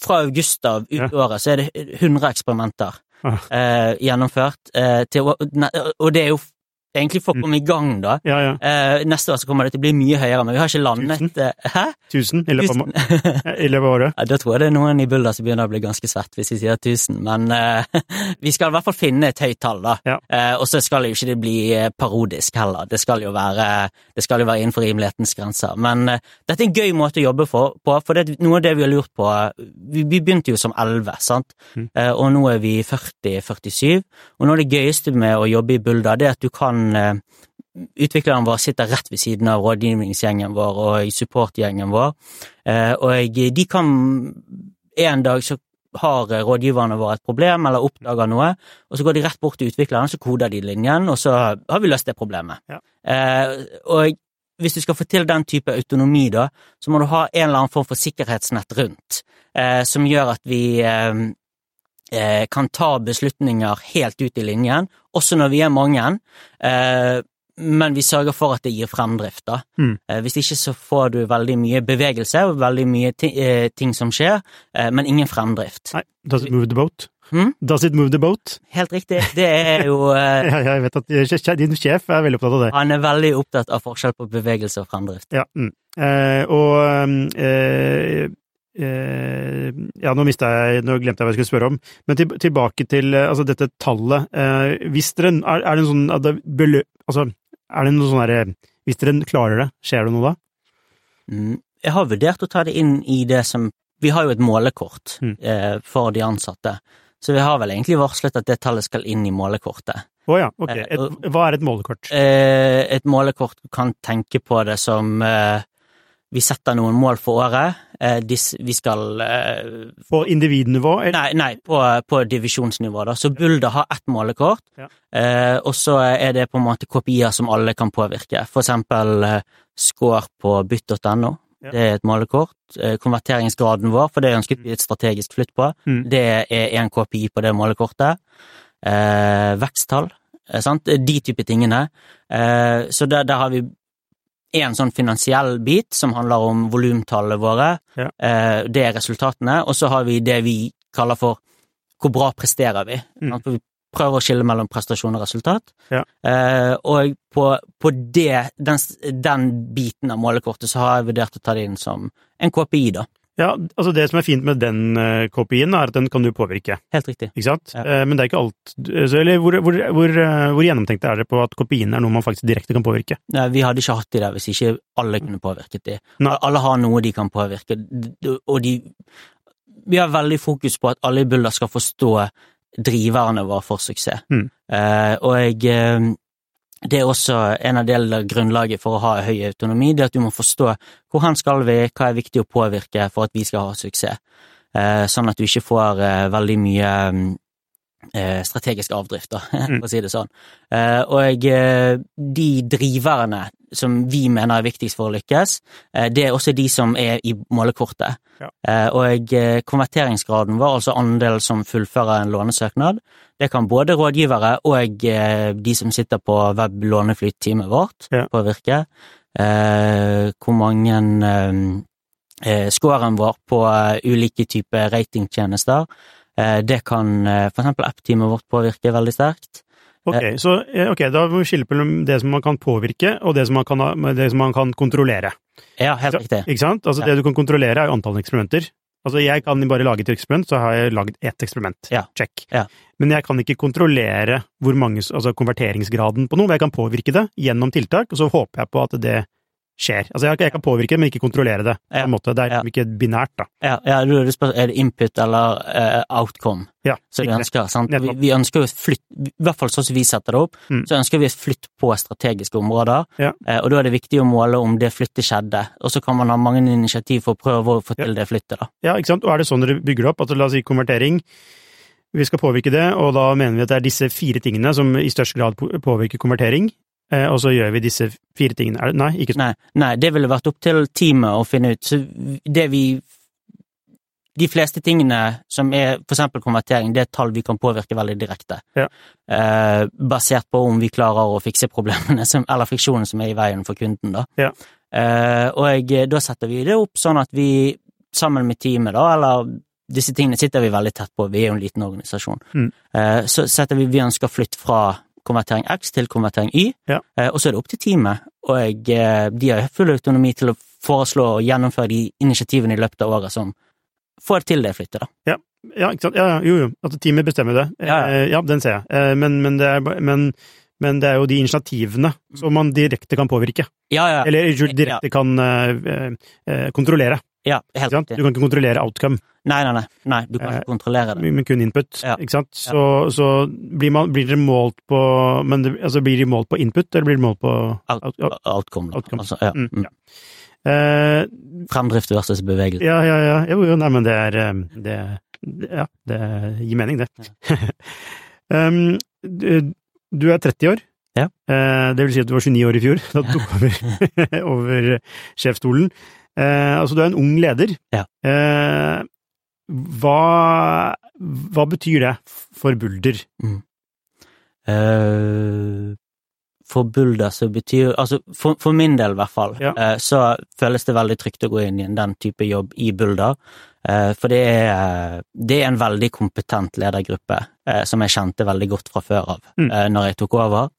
S2: fra august av ut året så er det 100 eksperimenter
S1: Ah.
S2: gjennomført. Til, og det er jo egentlig få
S1: Mm.
S2: komme i gang, da.
S1: Ja, ja.
S2: Eh, neste år så kommer det til å bli mye høyere, men vi har ikke landet eh, Hæ?
S1: 1000 i løpet av,
S2: Tusen?
S1: i løpet av året? [laughs]
S2: Ja, da tror jeg det er noen i Bulder som begynner å bli ganske svett hvis vi sier 1000, men eh, [laughs] vi skal i hvert fall finne et høyt tall, da.
S1: Ja.
S2: Eh, og så skal jo ikke det bli eh, parodisk heller, det skal jo være, det skal jo være innenfor rimelighetens grenser. Men dette er en gøy måte å jobbe for, på, for det, noe av det vi har lurt på Vi, vi begynte jo som 11, sant,
S1: Mm.
S2: eh, og nå er vi 40-47, og noe av det gøyeste med å jobbe i Bulder, det er at du kan eh, Utvikleren vår sitter rett ved siden av rådgivningsgjengen vår og supportgjengen vår, eh, og de kan En dag så har rådgiverne våre et problem eller oppdager noe, og så går de rett bort til utvikleren, så koder de linjen, og så har vi løst det problemet.
S1: Ja.
S2: Eh, og hvis du skal få til den type autonomi, da, så må du ha en eller annen form for sikkerhetsnett rundt, eh, som gjør at vi eh, eh, kan ta beslutninger helt ut i linjen, også når vi er mange. Eh, men vi sørger for at det gir fremdrift. da.
S1: Mm.
S2: Eh, Hvis ikke så får du veldig mye bevegelse og veldig mye eh, ting som skjer, eh, men ingen fremdrift.
S1: Nei. Does it move the boat?
S2: Hmm?
S1: Does it move the boat?
S2: Helt riktig. Det er jo [laughs]
S1: Ja, jeg vet at din sjef er veldig opptatt av det.
S2: Han er veldig opptatt av forskjell på bevegelse og fremdrift.
S1: Ja, mm. eh, og eh, eh, Ja, nå mista jeg Nå glemte jeg hva jeg skulle spørre om. Men til, tilbake til eh, altså dette tallet. Eh, hvis dere er, er det en sånn at det beløp Altså, er det noe sånn derre Hvis dere klarer det, skjer det noe da?
S2: Mm. Jeg har vurdert å ta det inn i det som Vi har jo et målekort
S1: Mm.
S2: eh, for de ansatte, så vi har vel egentlig varslet at det tallet skal inn i målekortet.
S1: Å ja, ok.
S2: Eh,
S1: Et, hva er et målekort?
S2: Eh, et målekort kan tenke på det som eh, vi setter noen mål for året. Eh, vi skal eh,
S1: På individnivå? eller-
S2: Nei, nei på, på divisjonsnivå, da. Så Bulder har ett målekort,
S1: Ja.
S2: eh, og så er det på en måte kopier som alle kan påvirke. For eksempel score på bytt.no.
S1: Ja.
S2: Det er et målekort. Konverteringsgraden vår, for det ønsket vi et strategisk flytt på,
S1: Mm.
S2: det er en KPI på det målekortet. Eh, veksttall, sant. De type tingene. Så der, der har vi en sånn finansiell bit som handler om volumtallene våre.
S1: Ja.
S2: Eh, det er resultatene. Og så har vi det vi kaller for hvor bra presterer vi.
S1: Mm.
S2: Vi prøver å skille mellom prestasjon og resultat.
S1: Ja.
S2: Eh, og på, på det, den, den biten av målekortet så har jeg vurdert å ta det inn som en KPI, da.
S1: Ja, altså Det som er fint med den eh, KPI-en, er at den kan du påvirke.
S2: Helt riktig.
S1: Ikke sant?
S2: Ja.
S1: Eh, men det er ikke alt så, Eller hvor, hvor, hvor, eh, hvor gjennomtenkt er dere på at KPI-en er noe man faktisk direkte kan påvirke?
S2: Nei, vi hadde ikke hatt de der hvis ikke alle kunne påvirket de.
S1: Nei.
S2: Alle har noe de kan påvirke, og de Vi har veldig fokus på at alle i Bulder skal forstå driverne våre for suksess.
S1: Mm.
S2: Eh, og jeg det er også en av delene av grunnlaget for å ha høy autonomi, det at du må forstå hvor hen skal vi, hva er viktig å påvirke for at vi skal ha suksess. Eh, sånn at du ikke får eh, veldig mye eh, strategisk avdrift, da, [laughs]
S1: Mm.
S2: for å si det sånn. Og de driverne som vi mener er viktigst for å lykkes, det er også de som er i målekortet.
S1: Ja.
S2: Og konverteringsgraden vår, altså andelen som fullfører en lånesøknad, det kan både rådgivere og eh, de som sitter på web-låneflyt-teamet vårt,
S1: Ja.
S2: påvirke. Eh, hvor mange eh, Scoren vår på ulike typer ratingtjenester, eh, det kan for eksempel app-teamet vårt påvirke veldig sterkt.
S1: Ok, så ok, da må vi skille mellom det som man kan påvirke, og det som man kan, det som man kan kontrollere.
S2: Ja, helt riktig.
S1: Ikke sant? Altså
S2: Ja.
S1: Det du kan kontrollere, er jo antall eksperimenter. Altså Jeg kan bare lage et eksperiment, så har jeg lagd ett eksperiment.
S2: Ja.
S1: Check.
S2: Ja.
S1: Men jeg kan ikke kontrollere hvor mange, altså konverteringsgraden på noe. men Jeg kan påvirke det gjennom tiltak, og så håper jeg på at det skjer. Altså Jeg, jeg kan påvirke men ikke kontrollere det. på en måte. Det er ikke binært, da.
S2: Ja, ja du, er det input eller uh, outcome
S1: Ja,
S2: som vi ønsker? Sant? Vi, vi ønsker jo et flytt, i hvert fall sånn som vi setter det opp,
S1: Mm.
S2: så ønsker vi et flytt på strategiske områder,
S1: Ja.
S2: eh, og da er det viktig å måle om det flyttet skjedde, og så kan man ha mange initiativ for å prøve å få til det flyttet, da.
S1: Ja, ikke sant? Og er det sånn dere bygger det opp? Altså, la oss si konvertering. Vi skal påvirke det, og da mener vi at det er disse fire tingene som i størst grad påvirker konvertering. Eh, og så gjør vi disse fire tingene. Nei, ikke.
S2: Nei, nei, det ville vært opp til teamet å finne ut. Så det vi De fleste tingene som er for eksempel konvertering, det er tall vi kan påvirke veldig direkte.
S1: Ja.
S2: Eh, basert på om vi klarer å fikse problemene, som, eller friksjonen som er i veien for kunden, da.
S1: Ja.
S2: Eh, og da setter vi det opp sånn at vi sammen med teamet, da, eller disse tingene sitter vi veldig tett på, vi er jo en liten organisasjon.
S1: Mm.
S2: Eh, så setter vi vi ønsker flytt fra konvertering X til konvertering Y,
S1: Ja.
S2: eh, og så er det opp til teamet, og eh, de har full autonomi til å foreslå og gjennomføre de initiativene i løpet av året som får til det flyttet, da.
S1: Ja, ikke sant? Ja, ja, jo, jo. At teamet bestemmer det.
S2: Ja, ja.
S1: Eh, ja den ser jeg. Men, men, det er, men, men det er jo de initiativene som man direkte kan påvirke.
S2: Ja, ja,
S1: Eller direkte kan kontrollere.
S2: Ja helt
S1: riktig. Du kan ikke kontrollere outcome,
S2: Nei, nei, nei, nei, du kan
S1: Eh,
S2: ikke kontrollere det.
S1: men kun input.
S2: Ja.
S1: Ikke sant? Så, så blir, man, blir dere målt på men det, altså Blir de målt på input, eller blir de målt på
S2: Out,
S1: out, out,
S2: outcome,
S1: outcome.
S2: Altså, ja.
S1: Mm,
S2: mm.
S1: Eh,
S2: Fremdrift versus bevegelse.
S1: Ja, ja, ja. Jo, jo, nei, men det er eh, det, det- Ja, det gir mening, det. [laughs] um, du, du er 30 år.
S2: Ja.
S1: Eh, det vil si at du var 29 år i fjor da du tok over, [laughs] over sjefsstolen. Eh, altså, du er en ung leder.
S2: Ja.
S1: Eh, hva, hva betyr det for Bulder?
S2: Eh, for Bulder så betyr Altså, for, for min del i hvert fall,
S1: Ja.
S2: eh, så føles det veldig trygt å gå inn i den type jobb i Bulder. Eh, for det er, det er en veldig kompetent ledergruppe eh, som jeg kjente veldig godt fra før av
S1: Mm.
S2: når jeg tok over.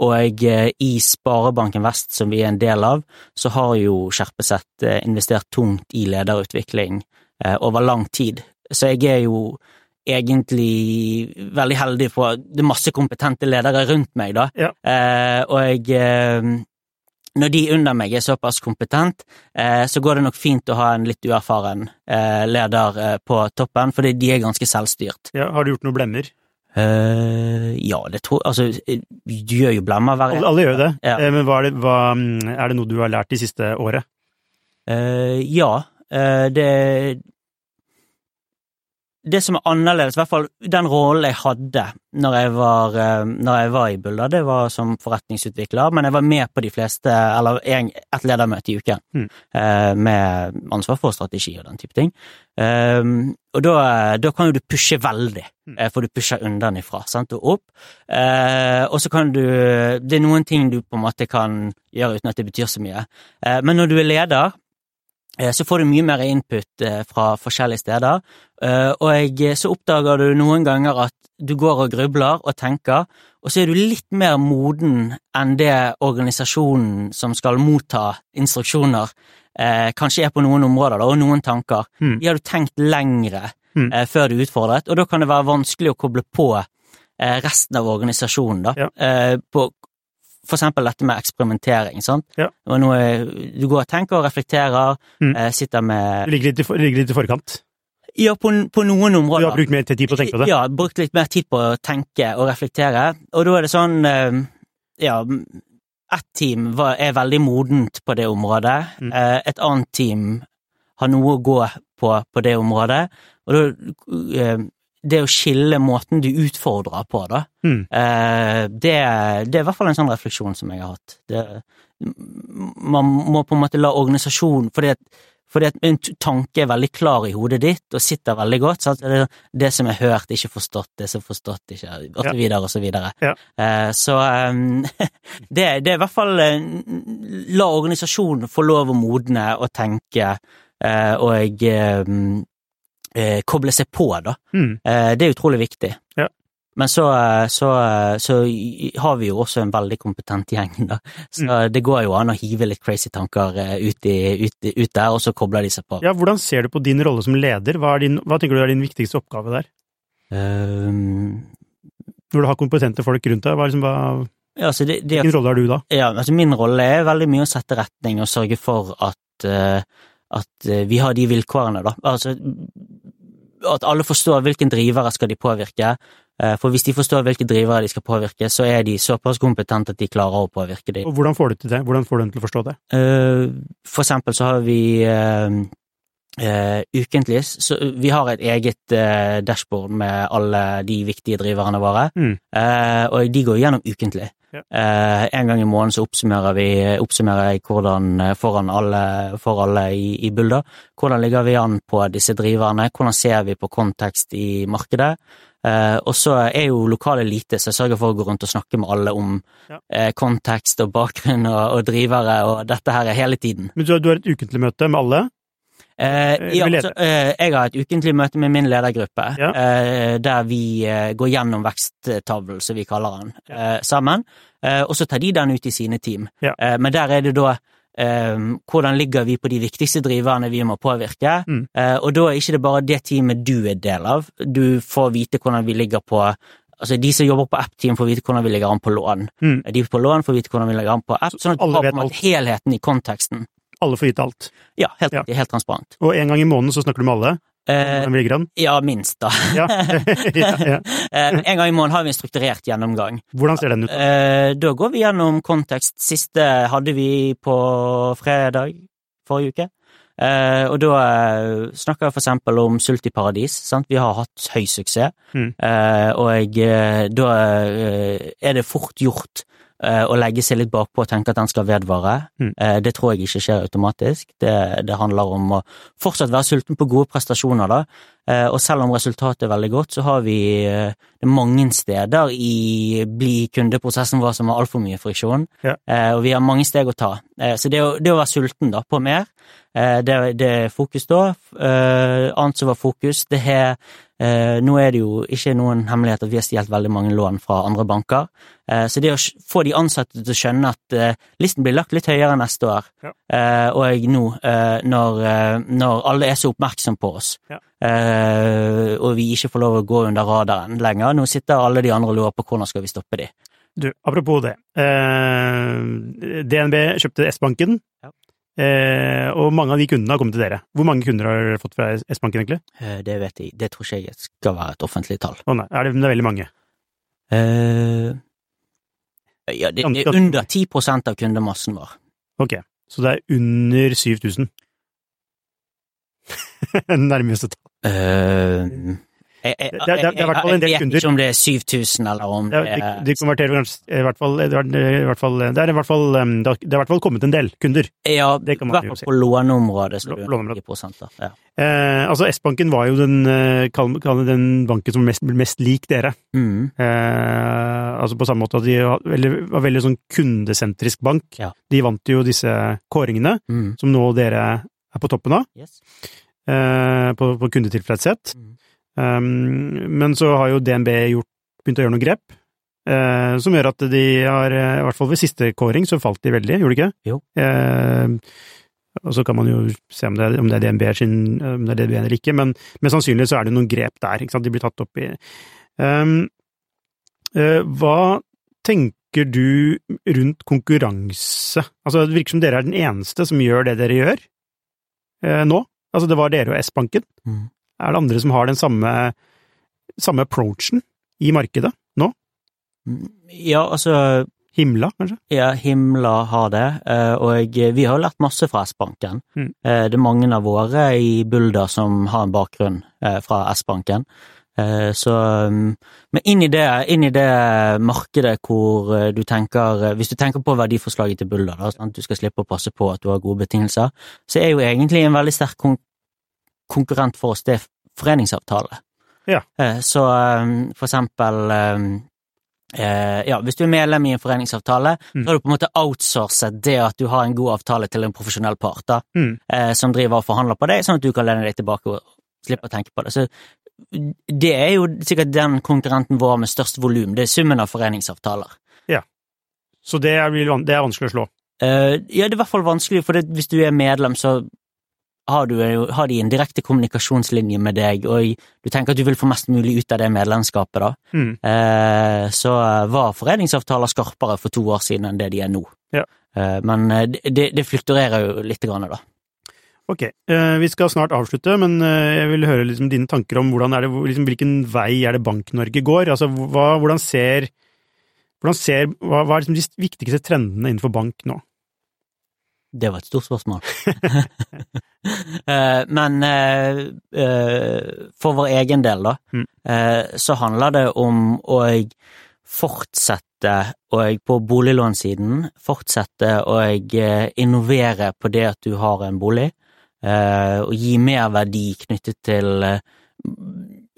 S2: Og eh, i Sparebanken Vest, som vi er en del av, så har jo Skjerpeseth eh, investert tungt i lederutvikling eh, over lang tid. Så jeg er jo egentlig veldig heldig på Det er masse kompetente ledere rundt meg, da.
S1: Ja.
S2: Og jeg Når de under meg er såpass kompetent, så går det nok fint å ha en litt uerfaren leder på toppen, fordi de er ganske selvstyrt.
S1: Ja, har du gjort noen blemmer?
S2: Eh, ja, det tror Altså, du gjør jo blemmer hver
S1: Alle, alle gjør jo det,
S2: Ja.
S1: eh, men hva er, det, hva, er det noe du har lært de siste året?
S2: Uh, ja, uh, det Det som er annerledes, i hvert fall den rollen jeg hadde når jeg var, eh, når jeg var i Bulder, det var som forretningsutvikler, men jeg var med på de fleste, eller en, et ledermøte i uken,
S1: Mm.
S2: eh, med ansvar for strategi og den type ting. Eh, og da, da kan jo du pushe veldig,
S1: Mm.
S2: for du pusher undernifra, sant, og opp. Og så kan du Det er noen ting du på en måte kan gjøre uten at det betyr så mye. Men når du er leder, så får du mye mer input eh, fra forskjellige steder, Eh, og jeg, så oppdager du noen ganger at du går og grubler og tenker, og så er du litt mer moden enn det organisasjonen som skal motta instruksjoner, eh, kanskje er på noen områder, da, og noen tanker.
S1: Mm.
S2: De har du tenkt lengre
S1: Mm.
S2: eh, før du er utfordret, og da kan det være vanskelig å koble på eh, resten av organisasjonen, da,
S1: Ja.
S2: eh, på for eksempel dette med eksperimentering, sant.
S1: Ja.
S2: Og noe, du går og tenker og reflekterer,
S1: Mm.
S2: eh, sitter med
S1: Du ligger ligger litt i forkant.
S2: Ja, på, på noen
S1: Du har brukt mer tid på å tenke på det.
S2: Ja, brukt litt mer tid på å tenke og reflektere, og da er det sånn eh, Ja, ett team er veldig modent på det området,
S1: Mm.
S2: eh, et annet team har noe å gå på på det området, og da Det å skille måten du utfordrer på, da,
S1: Mm.
S2: eh, det, det er i hvert fall en sånn refleksjon som jeg har hatt. Det, man må på en måte la organisasjonen Fordi fordi en tanke er veldig klar i hodet ditt og sitter veldig godt. Sant? Det, det som er hørt, ikke forstått, det som er forstått, ikke Og så videre og så videre.
S1: Ja.
S2: Eh, så eh, [laughs] det, det er i hvert fall eh, La organisasjonen få lov å modne og tenke, eh, og eh, eh, koble seg på, da.
S1: Mm.
S2: Eh, det er utrolig viktig.
S1: Ja.
S2: Men så, eh, så, eh, så har vi jo også en veldig kompetent gjeng, da. Så
S1: Mm.
S2: det går jo an å hive litt crazy tanker eh, ut, i, ut, ut der, og så kobler de seg på.
S1: Ja, hvordan ser du på din rolle som leder? Hva, din, hva tenker du er din viktigste oppgave der?
S2: Um,
S1: Når du har kompetente folk rundt deg, hva, er liksom, hva,
S2: ja, altså det, det,
S1: hvilken rolle har du da?
S2: ja, altså min rolle er veldig mye å sette retning og sørge for at, at vi har de vilkårene, da. Altså at alle forstår hvilken drivere skal de påvirke. Eh, For hvis de forstår hvilke drivere de skal påvirke, så er de såpass kompetente at de klarer å påvirke dem.
S1: Og hvordan får du til det? Hvordan får du dem til å forstå det?
S2: Eh, For eksempel så har vi eh, ukentlig. Så vi har et eget uh, dashboard med alle de viktige driverne våre,
S1: Mm.
S2: uh, og de går gjennom ukentlig.
S1: Ja.
S2: Eh, en gang i måneden så oppsummerer vi oppsummerer jeg hvordan eh, foran alle, for alle i, i Bulda. hvordan ligger vi an på disse driverne, hvordan ser vi på kontekst i markedet. Eh, og så er jo lokalet lite, så jeg sørger for å gå rundt og snakke med alle om
S1: Ja.
S2: eh, kontekst og bakgrunn og, og drivere og dette her er hele tiden.
S1: Men du, har- du har et ukentlig møte med alle?
S2: Eh,
S1: Eh,
S2: ja, altså, eh, jeg har et ukentlig møte med min ledergruppe,
S1: Ja.
S2: eh, der vi eh, går gjennom veksttavlen, som vi kaller den, eh, sammen. Eh, og så tar de den ut i sine team.
S1: Ja.
S2: Eh, men der er det da eh, hvordan ligger vi på de viktigste driverne vi må påvirke.
S1: Mm.
S2: Eh, og da er ikke det bare det teamet du er del av, du får vite hvordan vi ligger på Altså De som jobber på app-team, får vite hvordan vi ligger an på lån.
S1: Mm.
S2: De på lån får vite hvordan vi ligger an på app, sånn at du har på en måte helheten i konteksten.
S1: Alle får vite alt.
S2: Ja, helt
S1: Ja.
S2: Helt transparent.
S1: Og en gang i måneden så snakker du med alle?
S2: Eh, ja, minst, da. [laughs]
S1: Ja. [laughs] ja, ja.
S2: Eh, En gang i måneden har vi en strukturert gjennomgang.
S1: Hvordan ser den ut?
S2: Eh, Da går vi gjennom kontekst. Siste hadde vi på fredag forrige uke. Eh, og da snakker jeg for eksempel om Sult i paradis. Sant? Vi har hatt høy suksess,
S1: Mm.
S2: og da er det fort gjort å legge seg litt bakpå og tenke at den skal vedvare.
S1: Mm.
S2: Eh, det tror jeg ikke skjer automatisk. Det, det handler om å fortsatt være sulten på gode prestasjoner, da. Eh, og selv om resultatet er veldig godt, så har vi eh, det mange steder i bli kundeprosessen vår som har altfor mye friksjon,
S1: Ja.
S2: eh, og vi har mange steg å ta. Eh, så det å, det å være sulten da, på mer, eh, det, det er fokus da. Eh, annet som var fokus, det er eh, Nå er det jo ikke noen hemmelighet at vi har stjålet veldig mange lån fra andre banker, eh, så det å få de ansatte til å skjønne at eh, listen blir lagt litt høyere neste år,
S1: Ja.
S2: eh, og nå, eh, når, eh, når alle er så oppmerksom på oss,
S1: Ja.
S2: eh, og vi ikke får lov å gå under radaren lenger. Nå sitter alle de andre og lurer på hvordan skal vi stoppe de.
S1: Du, apropos det. Eh, DNB kjøpte S-banken,
S2: Ja.
S1: eh, og mange av de kundene har kommet til dere. Hvor mange kunder har dere fått fra S-banken, egentlig?
S2: Eh, det vet jeg, det tror ikke jeg skal være et offentlig tall.
S1: Å nei, er det, det er veldig mange.
S2: Eh, ja, det, det er under 10% av kundemassen vår.
S1: Ok, så det er under 7000. [laughs] Nærmeste tall.
S2: Eh, jeg, jeg,
S1: Det- det- det er i hvert fall en del
S2: jeg vet ikke om det er 7000, eller om
S1: Det, de, de konverterer kanskje i hvert fall, det er, i hvert fall, det er i hvert fall, det har- i hvert fall kommet en del kunder.
S2: Ja,
S1: det kan
S2: i
S1: man
S2: hvert fall på låneområdet så
S1: Lå- låneområdet.
S2: 10. Ja.
S1: Eh, altså S-banken var jo den, eh, kall kall den banken som mest, mest lik dere.
S2: Mm.
S1: Eh, altså på samme måte at de var veldig, var veldig sånn kundesentrisk bank.
S2: Ja.
S1: De vant jo disse kåringene,
S2: Mm.
S1: som nå dere er på toppen av,
S2: Yes.
S1: eh, på, på kundetilfredshet.
S2: Mm.
S1: Um, men så har jo DNB gjort, begynt å gjøre noen grep, uh, som gjør at de har, eh, i hvert fall ved siste kåring, så falt de veldig, gjorde de ikke?
S2: Jo.
S1: Uh, og så kan man jo se om det, er- om det er DNB sin, om det er DNB eller ikke, men mest sannsynlig så er det noen grep der, ikke sant, de blir tatt opp i. Um, uh, hva tenker du rundt konkurranse? Altså, det virker som dere er den eneste som gjør det dere gjør, uh, nå. Altså, det var dere og S-banken.
S2: Mm.
S1: Er det andre som har den samme, samme approachen i markedet nå?
S2: Ja, altså
S1: Himla, kanskje?
S2: Ja, Himla har det, eh, og vi har jo lært masse fra S-banken.
S1: Mm.
S2: Eh, Det er mange av våre i Bulder som har en bakgrunn eh, fra S-banken. Så mm, Men inn i det, inn i det markedet hvor du tenker Hvis du tenker på verdiforslaget til Bulder, da, sånn at du skal slippe å passe på at du har gode betingelser, så er jo egentlig en veldig sterk konkurrent for oss det foreningsavtale.
S1: Ja.
S2: Eh, Så eh, for eksempel eh, ja, hvis du er medlem i en foreningsavtale,
S1: Mm.
S2: så har du på en måte outsourcet det at du har en god avtale til en profesjonell part da,
S1: Mm.
S2: som driver og forhandler på deg, sånn at du kan lene deg tilbake og slippe å tenke på det. Så det er jo sikkert den konkurrenten vår med størst volum, det er summen av foreningsavtaler.
S1: Ja, Så det er, det er vanskelig å slå.
S2: Ja, det er i hvert fall vanskelig, for det, hvis du er medlem, så har, du, har de en direkte kommunikasjonslinje med deg, og du tenker at du vil få mest mulig ut av det medlemskapet, da.
S1: Mm.
S2: Eh, så var foreningsavtaler skarpere for to år siden enn det de er nå.
S1: Ja.
S2: Eh, men eh, det, det flukturerer jo litt, grann, da.
S1: Ok, eh, vi skal snart avslutte, men eh, jeg vil høre liksom dine tanker om hvordan er det, liksom, hvilken vei er det Bank-Norge går? Altså, hva, hvordan ser, hvordan ser hva, hva er liksom de viktigste trendene innenfor bank nå?
S2: Det var et stort spørsmål. [laughs] Eh, Men eh, eh, for vår egen del, da,
S1: Mm.
S2: så handler det om å fortsette å på boliglånssiden fortsette å innovere på det at du har en bolig, og gi mer verdi knyttet til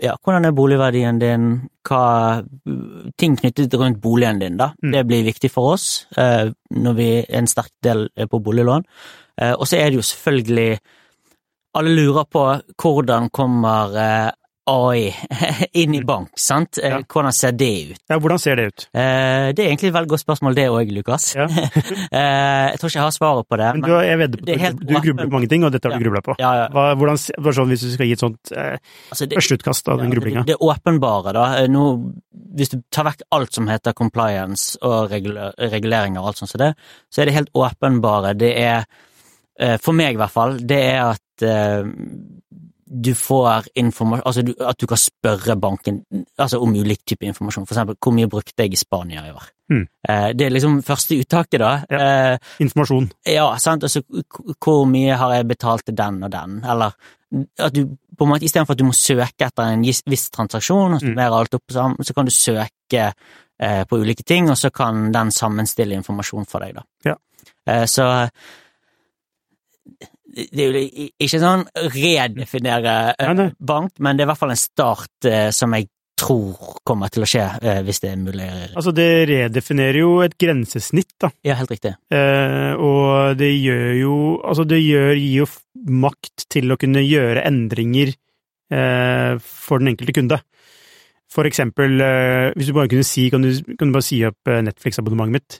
S2: ja, hvordan er boligverdien din, hva ting knyttet rundt boligen din, da.
S1: Mm.
S2: Det blir viktig for oss eh, når vi er en sterk del er på boliglån. Eh, og så er det jo selvfølgelig Alle lurer på hvordan kommer eh, AI [laughs] inn i bank, sant? Eh,
S1: Ja.
S2: Hvordan ser det ut?
S1: Ja, hvordan ser det ut?
S2: Eh, det er egentlig et veldig godt spørsmål, det òg, Lukas.
S1: Ja. [laughs]
S2: eh, jeg tror ikke jeg har svaret på det.
S1: Men du, har- jeg vedder på
S2: det
S1: at du, du grubler på mange ting, og dette har du grubla på. Hva, hvordan, sånn, hvis du skal gi et sånt eh,
S2: Altså, det,
S1: førsteutkast av den
S2: Ja,
S1: grublinga.
S2: Det, det åpenbare, da. Nå, hvis du tar vekk alt som heter compliance og reguleringer og alt sånt som det, så er det helt åpenbare. Det er, for meg i hvert fall, det er at du får informasjon Altså du, at du kan spørre banken altså om ulik type informasjon. For eksempel, hvor mye brukte jeg i Spania i år?
S1: Mm.
S2: Eh, det er liksom første uttaket, da. Eh,
S1: Informasjon.
S2: ja, sant, altså hvor mye har jeg betalt til den og den, eller at du på en måte istedenfor at du må søke etter en viss transaksjon og studere alt opp sammen, så kan du søke eh, på ulike ting, og så kan den sammenstille informasjon for deg, da.
S1: Ja.
S2: Eh, så det er jo ikke sånn redefinere eh, bank, men det er i hvert fall en start eh, som jeg tror kommer til å skje, eh, hvis det er mulig.
S1: Altså, det redefinerer jo et grensesnitt, da.
S2: Ja, helt riktig.
S1: Eh, og det gjør jo Altså, det gjør, gir jo makt til å kunne gjøre endringer eh, for den enkelte kunde. For eksempel, hvis du bare kunne si Kan du, kan du bare si opp Netflix-abonnementet mitt?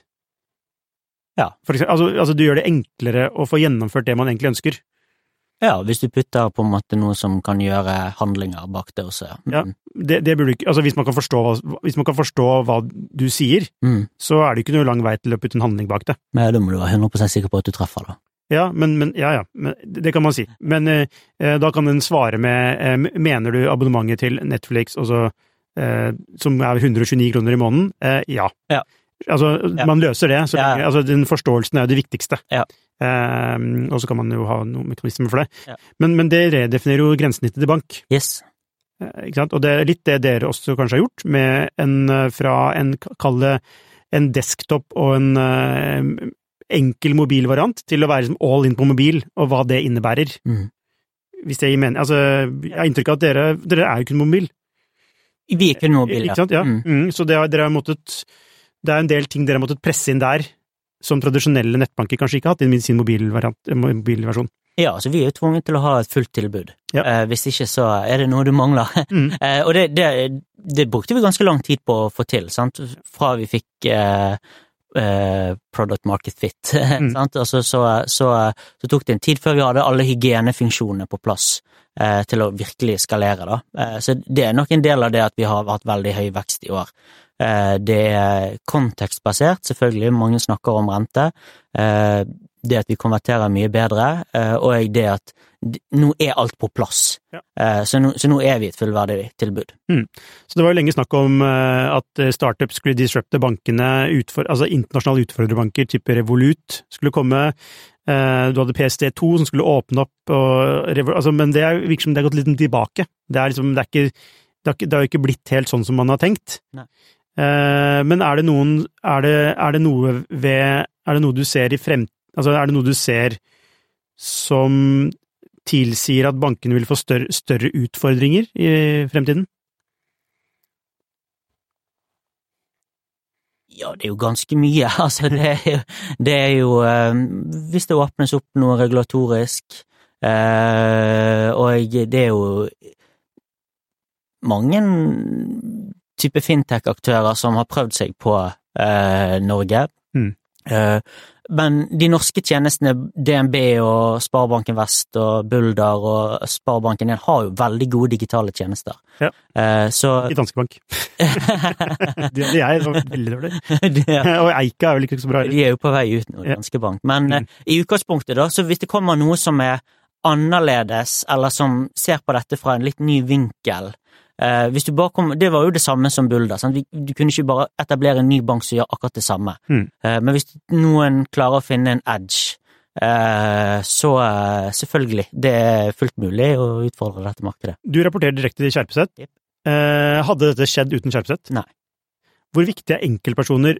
S2: Ja.
S1: For eksempel, altså, altså, du gjør det enklere å få gjennomført det man egentlig ønsker.
S2: Ja, hvis du putter på en måte noe som kan gjøre handlinger bak det også, ja.
S1: Ja. Det, det burde ikke Altså, hvis man kan forstå hva, hvis man kan forstå hva du sier,
S2: Mm.
S1: så er det ikke noe lang vei til å putte en handling bak det.
S2: Men da må du være 100 sikker på at du treffer, da.
S1: Ja, men, men ja, ja, men, det kan man si. Men eh, eh, da kan den svare med eh, Mener du abonnementet til Netflix også, eh, som er 129 kroner i måneden? Eh, ja.
S2: Ja.
S1: Altså,
S2: Ja.
S1: man løser det. Så
S2: Ja.
S1: altså, den forståelsen er jo det viktigste.
S2: Ja.
S1: Eh, og så kan man jo ha noen mekanismer for det. Men, men det redefinerer jo grensesnittet til bank.
S2: Yes.
S1: Eh, Ikke sant? Og det er litt det dere også kanskje har gjort, med en eh, fra en, kall det en desktop og en eh, enkel mobilvariant, til å være liksom all in på mobil, og hva det innebærer.
S2: Mm.
S1: Hvis det gir mening. Altså, jeg har inntrykk av at dere, dere er jo ikke en mobil.
S2: Vi er ikke en mobil, ja.
S1: Ikke sant? Ja.
S2: Mm.
S1: Mm, så det dere har måttet Det er en del ting dere har måttet presse inn der, som tradisjonelle nettbanker kanskje ikke har hatt i sin eh, mobilversjon.
S2: Ja, altså vi er jo tvunget til å ha et fullt tilbud.
S1: Ja.
S2: Eh, hvis ikke så er det noe du mangler. [laughs]
S1: Mm.
S2: eh, og det, det, det brukte vi ganske lang tid på å få til, sant? fra vi fikk eh, eh, product market fit. [laughs]
S1: Mm.
S2: sant? Altså, så, så, så tok det en tid før vi hadde alle hygienefunksjonene på plass eh, til å virkelig skalere. Da. Eh, så det er nok en del av det at vi har hatt veldig høy vekst i år. Eh, det er kontekstbasert, selvfølgelig, mange snakker om rente. Eh, det at vi konverterer mye bedre, eh, og det at nå er alt på plass.
S1: Ja.
S2: Så, nå, så nå er vi et fullverdig tilbud.
S1: Så det var jo lenge snakk om at startups skulle disrupte bankene, utfor, altså internasjonale utfordrerbanker type Revolut skulle komme. Du hadde PST2 som skulle åpne opp, og, altså, men det er- virker som det har gått litt tilbake. Det er liksom, det er ikke, det har ikke blitt helt sånn som man har tenkt.
S2: Nei.
S1: Eh, Men er det noen, er det, er det noe ved, er det noe du ser i frem, altså er det noe du ser som tilsier at bankene vil få større, større utfordringer i fremtiden?
S2: Ja, det er jo ganske mye. [laughs] Altså, det er jo, det er jo eh, Hvis det åpnes opp noe regulatorisk, eh, og det er jo mange type fintech-aktører som har prøvd seg på eh, Norge.
S1: Mm.
S2: Eh, men de norske tjenestene, DNB og Sparebanken Vest og Bulder og Sparebanken1 har jo veldig gode digitale tjenester.
S1: Ja.
S2: Eh, så
S1: I Danske Bank. [laughs] De, de [laughs] er veldig dårlige.
S2: det,
S1: Og Eika er vel ikke så bra.
S2: de er jo på vei ut nå,
S1: Ja.
S2: Danske Bank. Men
S1: Mm.
S2: eh, i utgangspunktet, da, så hvis det kommer noe som er annerledes, eller som ser på dette fra en litt ny vinkel eh, hvis du bare kom, Det var jo det samme som Bulder. Sant? Du kunne ikke bare etablere en ny bank som gjør akkurat det samme.
S1: Mm.
S2: Eh, men hvis noen klarer å finne en edge eh, så eh, selvfølgelig, det er fullt mulig å utfordre dette markedet.
S1: Du rapporterer direkte til Kjerpeset.
S2: Yep.
S1: Eh, hadde dette skjedd uten Kjerpeset?
S2: Nei.
S1: Hvor viktig er enkeltpersoner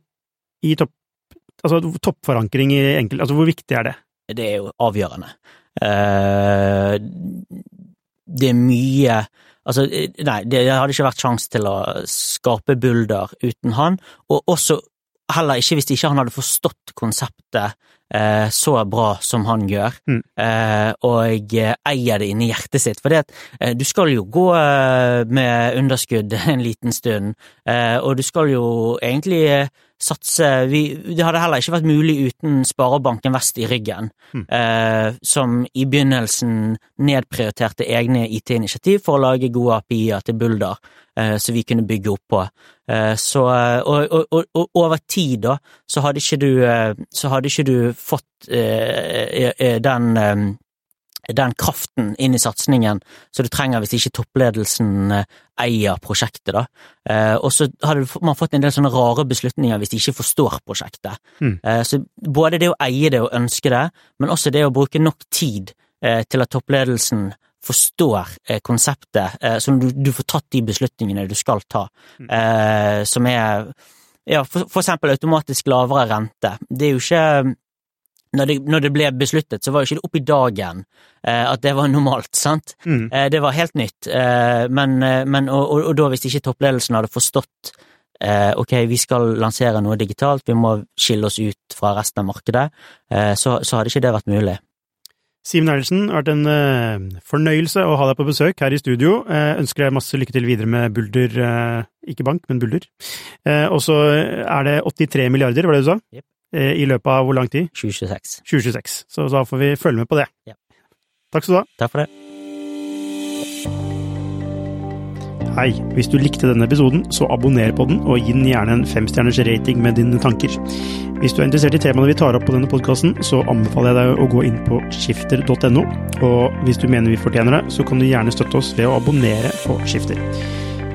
S1: i topp... Altså toppforankring i enkel... Altså hvor viktig er det?
S2: Det er jo avgjørende. Eh, det er mye Altså, nei, det hadde ikke vært sjanse til å skape Bulder uten han, og også heller ikke hvis ikke han hadde forstått konseptet eh, så bra som han gjør,
S1: Mm.
S2: eh, og eh, eier det inni hjertet sitt. For det eh, du skal jo gå eh, med underskudd [laughs] en liten stund, eh, og du skal jo egentlig satse vi, Det hadde heller ikke vært mulig uten Sparebanken Vest i ryggen,
S1: Mm.
S2: eh, som i begynnelsen nedprioriterte egne IT-initiativ for å lage gode API-er til Bulder, eh, så vi kunne bygge opp på. Eh, så, og, og, og, og over tid, da, så hadde ikke du, så hadde ikke du fått eh, den eh, den kraften inn i satsingen som du trenger hvis ikke toppledelsen eh, eier prosjektet. da. Eh, og så hadde man fått en del sånne rare beslutninger hvis de ikke forstår prosjektet.
S1: Mm.
S2: Eh, så både det å eie det og ønske det, men også det å bruke nok tid eh, til at toppledelsen forstår konseptet, så du, du får tatt de beslutningene du skal ta,
S1: Mm.
S2: eh, som er ja, for, for eksempel automatisk lavere rente. Det er jo ikke når det, når det ble besluttet, så var jo ikke det opp i dagen eh, at det var normalt, sant?
S1: Mm.
S2: Eh, det var helt nytt, eh, men, eh, men og, og, og da hvis ikke toppledelsen hadde forstått eh, ok, vi skal lansere noe digitalt, vi må skille oss ut fra resten av markedet, eh, så, så hadde ikke det vært mulig.
S1: Simen Eilertsen, det har vært en fornøyelse å ha deg på besøk her i studio. Eh, ønsker deg masse lykke til videre med Bulder, ikke bank, men Bulder. Eh, og så er det 83 milliarder, var det du sa?
S2: Jep.
S1: Eh, I løpet av hvor lang tid?
S2: 2026.
S1: 2026. Så da får vi følge med på det.
S2: Ja.
S1: Takk skal du ha.
S2: Takk for det.
S1: Hei, hvis du likte denne episoden, så abonner på den, og gi den gjerne en femstjerners rating med dine tanker. Hvis du er interessert i temaene vi tar opp på denne podkasten, så anbefaler jeg deg å gå inn på skifter.no, og hvis du mener vi fortjener det, så kan du gjerne støtte oss ved å abonnere på Skifter.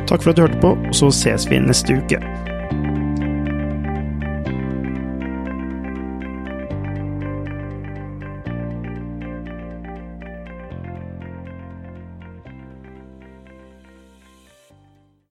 S1: Takk for at du hørte på, så ses vi neste uke.